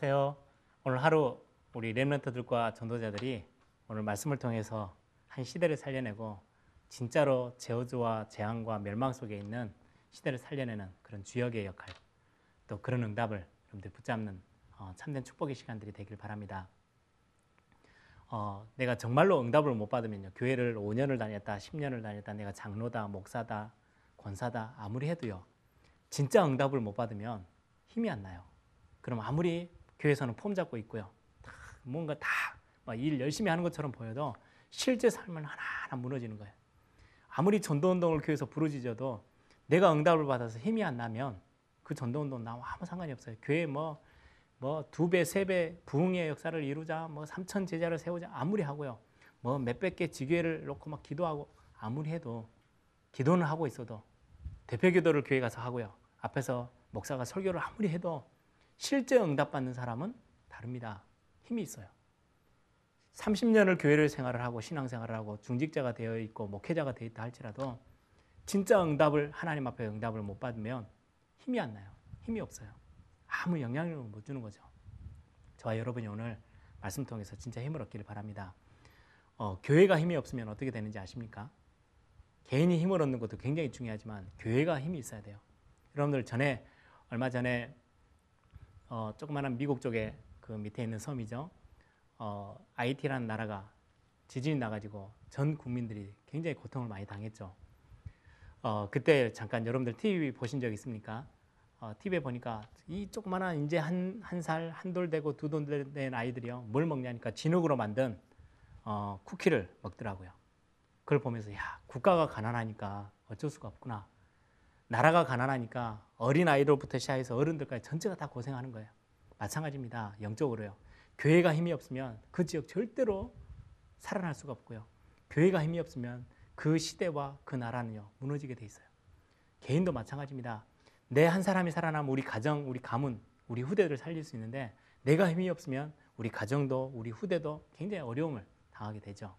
안녕하세요. 오늘 하루 우리 렘런트들과 전도자들이 오늘 말씀을 통해서 한 시대를 살려내고 진짜로 제어주와 재앙과 멸망 속에 있는 시대를 살려내는 그런 주역의 역할 또 그런 응답을 여러분들 붙잡는 어, 참된 축복의 시간들이 되길 바랍니다. 어, 내가 정말로 응답을 못 받으면요. 교회를 5년을 다녔다, 10년을 다녔다, 내가 장로다, 목사다, 권사다 아무리 해도요. 진짜 응답을 못 받으면 힘이 안 나요. 그럼 아무리 교회에서는 폼 잡고 있고요. 다 뭔가 다일 열심히 하는 것처럼 보여도 실제 삶은 하나하나 무너지는 거예요. 아무리 전도운동을 교회에서 부르짖어도 내가 응답을 받아서 힘이 안 나면 그 전도운동 나와 아무 상관이 없어요. 교회 뭐, 뭐 두 배, 세 배 부흥의 역사를 이루자, 뭐 삼천 제자를 세우자 아무리 하고요. 뭐 몇백 개 지교회를 놓고 막 기도하고 아무리 해도 기도는 하고 있어도 대표 기도를 교회 가서 하고요. 앞에서 목사가 설교를 아무리 해도 실제 응답받는 사람은 다릅니다. 힘이 있어요. 30년을 교회를 생활을 하고 신앙생활을 하고 중직자가 되어 있고 목회자가 되어 있다 할지라도 진짜 응답을 하나님 앞에 응답을 못 받으면 힘이 안 나요. 힘이 없어요. 아무 영향력을 못 주는 거죠. 저와 여러분이 오늘 말씀 통해서 진짜 힘을 얻기를 바랍니다. 어, 교회가 힘이 없으면 어떻게 되는지 아십니까? 개인이 힘을 얻는 것도 굉장히 중요하지만 교회가 힘이 있어야 돼요. 여러분들 전에 얼마 전에 어, 조그마한 미국 쪽에 그 밑에 있는 섬이죠. 어, IT라는 나라가 지진이 나가지고 전 국민들이 굉장히 고통을 많이 당했죠. 어, 그때 잠깐 여러분들 TV 보신 적 있습니까? 어, TV에 보니까 이 조그마한 이제 한 한 살 한 돌 되고 두 돌 된 아이들이요 뭘 먹냐니까 진흙으로 만든 어, 쿠키를 먹더라고요. 그걸 보면서 야 국가가 가난하니까 어쩔 수가 없구나. 나라가 가난하니까 어린 아이들부터 시작해서 어른들까지 전체가 다 고생하는 거예요. 마찬가지입니다. 영적으로요. 교회가 힘이 없으면 그 지역 절대로 살아날 수가 없고요. 교회가 힘이 없으면 그 시대와 그 나라는요 무너지게 돼 있어요. 개인도 마찬가지입니다. 내 한 사람이 살아나면 우리 가정, 우리 가문, 우리 후대를 살릴 수 있는데 내가 힘이 없으면 우리 가정도 우리 후대도 굉장히 어려움을 당하게 되죠.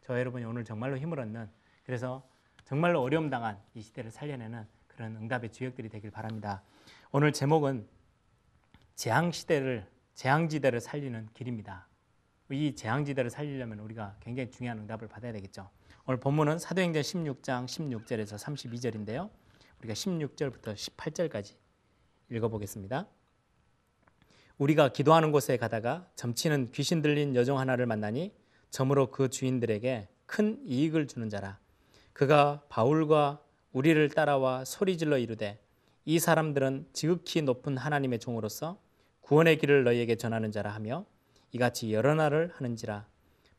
저 여러분이 오늘 정말로 힘을 얻는 그래서 정말로 어려움 당한 이 시대를 살려내는 그런 응답의 주역들이 되길 바랍니다. 오늘 제목은 재앙 시대를 재앙 지대를 살리는 길입니다. 이 재앙 지대를 살리려면 우리가 굉장히 중요한 응답을 받아야 되겠죠. 오늘 본문은 사도행전 16장 16절에서 32절인데요. 우리가 16절부터 18절까지 읽어보겠습니다. 우리가 기도하는 곳에 가다가 점치는 귀신 들린 여종 하나를 만나니 점으로 그 주인들에게 큰 이익을 주는 자라. 그가 바울과 우리를 따라와 소리질러 이르되 이 사람들은 지극히 높은 하나님의 종으로서 구원의 길을 너희에게 전하는 자라 하며 이같이 여러 날을 하는지라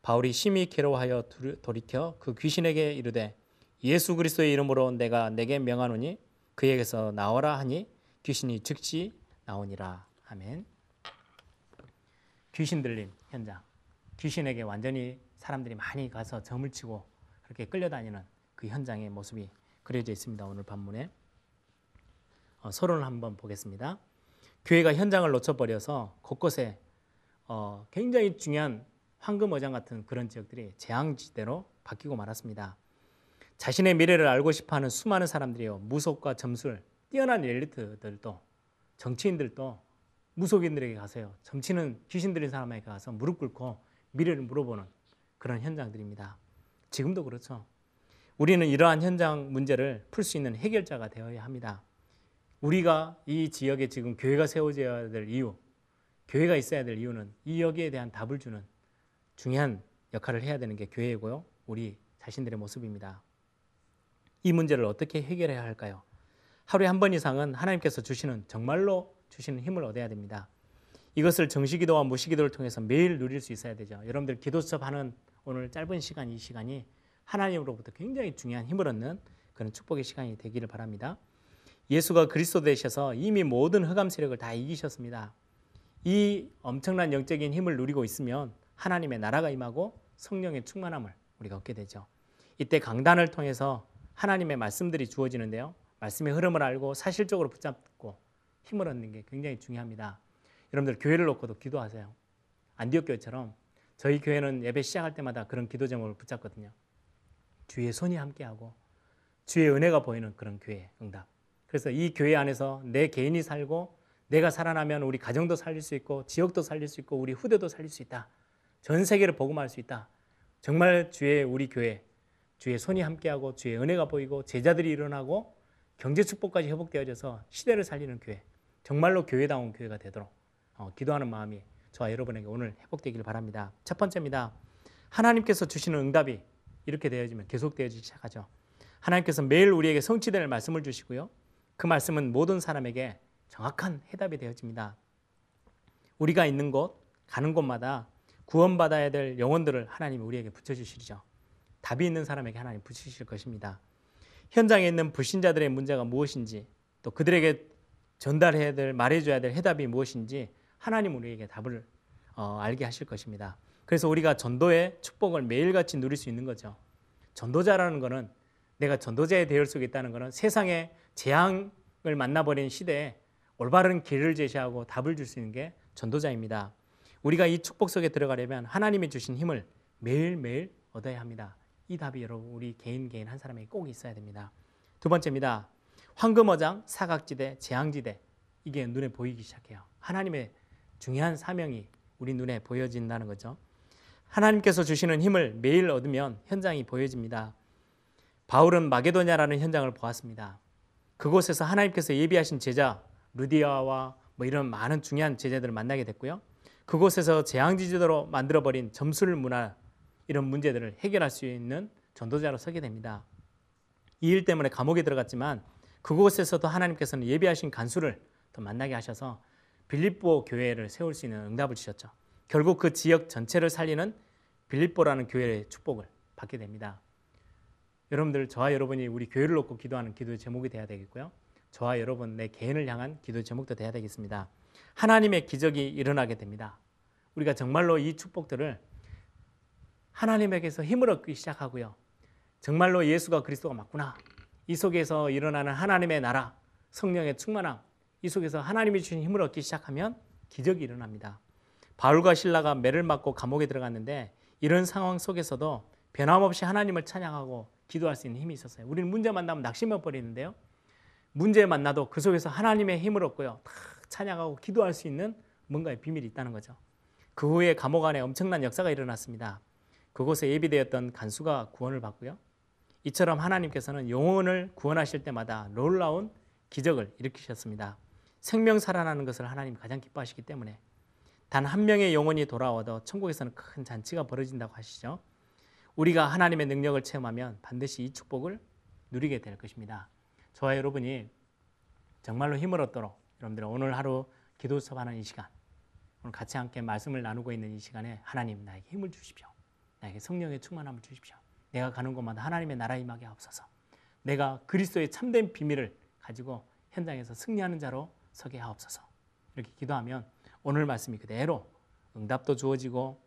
바울이 심히 괴로워하여 돌이켜 그 귀신에게 이르되 예수 그리스도의 이름으로 내가 내게 명하노니 그에게서 나오라 하니 귀신이 즉시 나오니라 아멘. 귀신 들림 현장. 귀신에게 완전히 사람들이 많이 가서 점을 치고 그렇게 끌려다니는 그 현장의 모습이 그려져 있습니다. 오늘 본문에 어, 서론을 한번 보겠습니다. 교회가 현장을 놓쳐버려서 곳곳에 어, 굉장히 중요한 황금어장 같은 그런 지역들이 재앙지대로 바뀌고 말았습니다. 자신의 미래를 알고 싶어하는 수많은 사람들이요 무속과 점술 뛰어난 엘리트들도 정치인들도 무속인들에게 가서요 정치는 귀신 들린 사람에게 가서 무릎 꿇고 미래를 물어보는 그런 현장들입니다. 지금도 그렇죠. 우리는 이러한 현장 문제를 풀 수 있는 해결자가 되어야 합니다. 우리가 이 지역에 지금 교회가 세워져야 될 이유, 교회가 있어야 될 이유는 이 여기에 대한 답을 주는 중요한 역할을 해야 되는 게 교회이고요. 우리 자신들의 모습입니다. 이 문제를 어떻게 해결해야 할까요? 하루에 한 번 이상은 하나님께서 주시는 정말로 주시는 힘을 얻어야 됩니다. 이것을 정시기도와 무시기도를 통해서 매일 누릴 수 있어야 되죠. 여러분들 기도 수업하는 오늘 짧은 시간 이 시간이 하나님으로부터 굉장히 중요한 힘을 얻는 그런 축복의 시간이 되기를 바랍니다. 예수가 그리스도 되셔서 이미 모든 흑암 세력을 다 이기셨습니다. 이 엄청난 영적인 힘을 누리고 있으면 하나님의 나라가 임하고 성령의 충만함을 우리가 얻게 되죠. 이때 강단을 통해서 하나님의 말씀들이 주어지는데요. 말씀의 흐름을 알고 사실적으로 붙잡고 힘을 얻는 게 굉장히 중요합니다. 여러분들 교회를 놓고도 기도하세요. 안디옥 교회처럼 저희 교회는 예배 시작할 때마다 그런 기도 제목을 붙잡거든요. 주의 손이 함께하고 주의 은혜가 보이는 그런 교회 응답. 그래서 이 교회 안에서 내 개인이 살고 내가 살아나면 우리 가정도 살릴 수 있고 지역도 살릴 수 있고 우리 후대도 살릴 수 있다. 전 세계를 복음할 수 있다. 정말 주의 우리 교회 주의 손이 함께하고 주의 은혜가 보이고 제자들이 일어나고 경제 축복까지 회복되어져서 시대를 살리는 교회 정말로 교회다운 교회가 되도록 어, 기도하는 마음이 저와 여러분에게 오늘 회복되기를 바랍니다. 첫 번째입니다. 하나님께서 주시는 응답이 이렇게 되어지면 계속 되어지기 시작하죠. 하나님께서 매일 우리에게 성취될 말씀을 주시고요. 그 말씀은 모든 사람에게 정확한 해답이 되어집니다. 우리가 있는 곳, 가는 곳마다 구원받아야 될 영혼들을 하나님이 우리에게 붙여주시죠. 답이 있는 사람에게 하나님 붙이실 것입니다. 현장에 있는 불신자들의 문제가 무엇인지 또 그들에게 전달해야 될 말해줘야 될 해답이 무엇인지 하나님 우리에게 답을 어, 알게 하실 것입니다. 그래서 우리가 전도의 축복을 매일같이 누릴 수 있는 거죠. 전도자라는 것은 내가 전도자의 대열 속에 있다는 것은 세상의 재앙을 만나버린 시대에 올바른 길을 제시하고 답을 줄 수 있는 게 전도자입니다. 우리가 이 축복 속에 들어가려면 하나님이 주신 힘을 매일매일 얻어야 합니다. 이 답이 여러분 우리 개인 개인 한 사람에게 꼭 있어야 됩니다. 두 번째입니다. 황금어장, 사각지대, 재앙지대 이게 눈에 보이기 시작해요. 하나님의 중요한 사명이 우리 눈에 보여진다는 거죠. 하나님께서 주시는 힘을 매일 얻으면 현장이 보여집니다. 바울은 마게도냐라는 현장을 보았습니다. 그곳에서 하나님께서 예비하신 제자 루디아와 뭐 이런 많은 중요한 제자들을 만나게 됐고요. 그곳에서 재앙지지도로 만들어버린 점술 문화 이런 문제들을 해결할 수 있는 전도자로 서게 됩니다. 이 일 때문에 감옥에 들어갔지만 그곳에서도 하나님께서는 예비하신 간수를 또 만나게 하셔서 빌립보 교회를 세울 수 있는 응답을 주셨죠. 결국 그 지역 전체를 살리는 빌립보라는 교회의 축복을 받게 됩니다. 여러분들 저와 여러분이 우리 교회를 놓고 기도하는 기도의 제목이 돼야 되겠고요. 저와 여러분 내 개인을 향한 기도의 제목도 돼야 되겠습니다. 하나님의 기적이 일어나게 됩니다. 우리가 정말로 이 축복들을 하나님에게서 힘을 얻기 시작하고요. 정말로 예수가 그리스도가 맞구나. 이 속에서 일어나는 하나님의 나라, 성령의 충만함, 이 속에서 하나님이 주신 힘을 얻기 시작하면 기적이 일어납니다. 바울과 신라가 매를 맞고 감옥에 들어갔는데 이런 상황 속에서도 변함없이 하나님을 찬양하고 기도할 수 있는 힘이 있었어요. 우리는 문제 만나면 낙심해 버리는데요. 문제 만나도 그 속에서 하나님의 힘을 얻고요. 탁 찬양하고 기도할 수 있는 뭔가의 비밀이 있다는 거죠. 그 후에 감옥 안에 엄청난 역사가 일어났습니다. 그곳에 예비되었던 간수가 구원을 받고요. 이처럼 하나님께서는 영혼을 구원하실 때마다 놀라운 기적을 일으키셨습니다. 생명 살아나는 것을 하나님 가장 기뻐하시기 때문에 단 한 명의 영혼이 돌아와도 천국에서는 큰 잔치가 벌어진다고 하시죠. 우리가 하나님의 능력을 체험하면 반드시 이 축복을 누리게 될 것입니다. 저와 여러분이 정말로 힘을 얻도록 여러분들 오늘 하루 기도 수업하는 이 시간 오늘 같이 함께 말씀을 나누고 있는 이 시간에 하나님 나에게 힘을 주십시오. 나에게 성령의 충만함을 주십시오. 내가 가는 곳마다 하나님의 나라 임하게 하옵소서. 내가 그리스도의 참된 비밀을 가지고 현장에서 승리하는 자로 서게 하옵소서. 이렇게 기도하면 오늘 말씀이 그대로 응답도 주어지고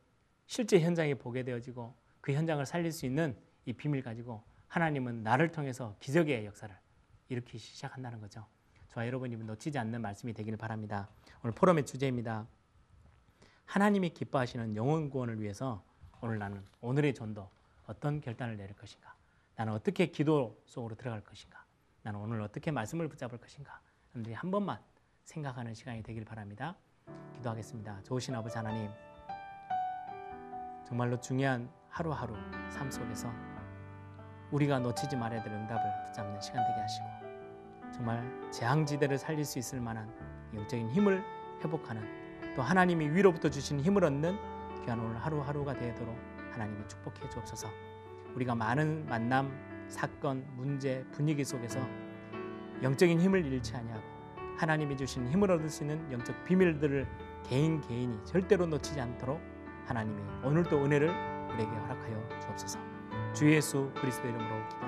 실제 현장에 보게 되어지고 그 현장을 살릴 수 있는 이 비밀 가지고 하나님은 나를 통해서 기적의 역사를 일으키기 시작한다는 거죠. 저와 여러분이 놓치지 않는 말씀이 되기를 바랍니다. 오늘 포럼의 주제입니다. 하나님이 기뻐하시는 영혼 구원을 위해서 오늘 나는 오늘의 전도 어떤 결단을 내릴 것인가? 나는 어떻게 기도 속으로 들어갈 것인가? 나는 오늘 어떻게 말씀을 붙잡을 것인가? 여러분들이 한 번만 생각하는 시간이 되길 바랍니다. 기도하겠습니다. 좋으신 아버지 하나님, 정말로 중요한 하루하루 삶 속에서 우리가 놓치지 말아야 될 응답을 붙잡는 시간 되게 하시고 정말 재앙지대를 살릴 수 있을 만한 영적인 힘을 회복하는 또 하나님이 위로부터 주신 힘을 얻는 귀한 오늘 하루하루가 되도록 하나님이 축복해 주옵소서. 우리가 많은 만남, 사건, 문제, 분위기 속에서 영적인 힘을 잃지 아니하고 하나님이 주신 힘을 얻을 수 있는 영적 비밀들을 개인 개인이 절대로 놓치지 않도록 하나님이 오늘도 은혜를 우리에게 허락하여 주옵소서. 주 예수 그리스도 이름으로 기도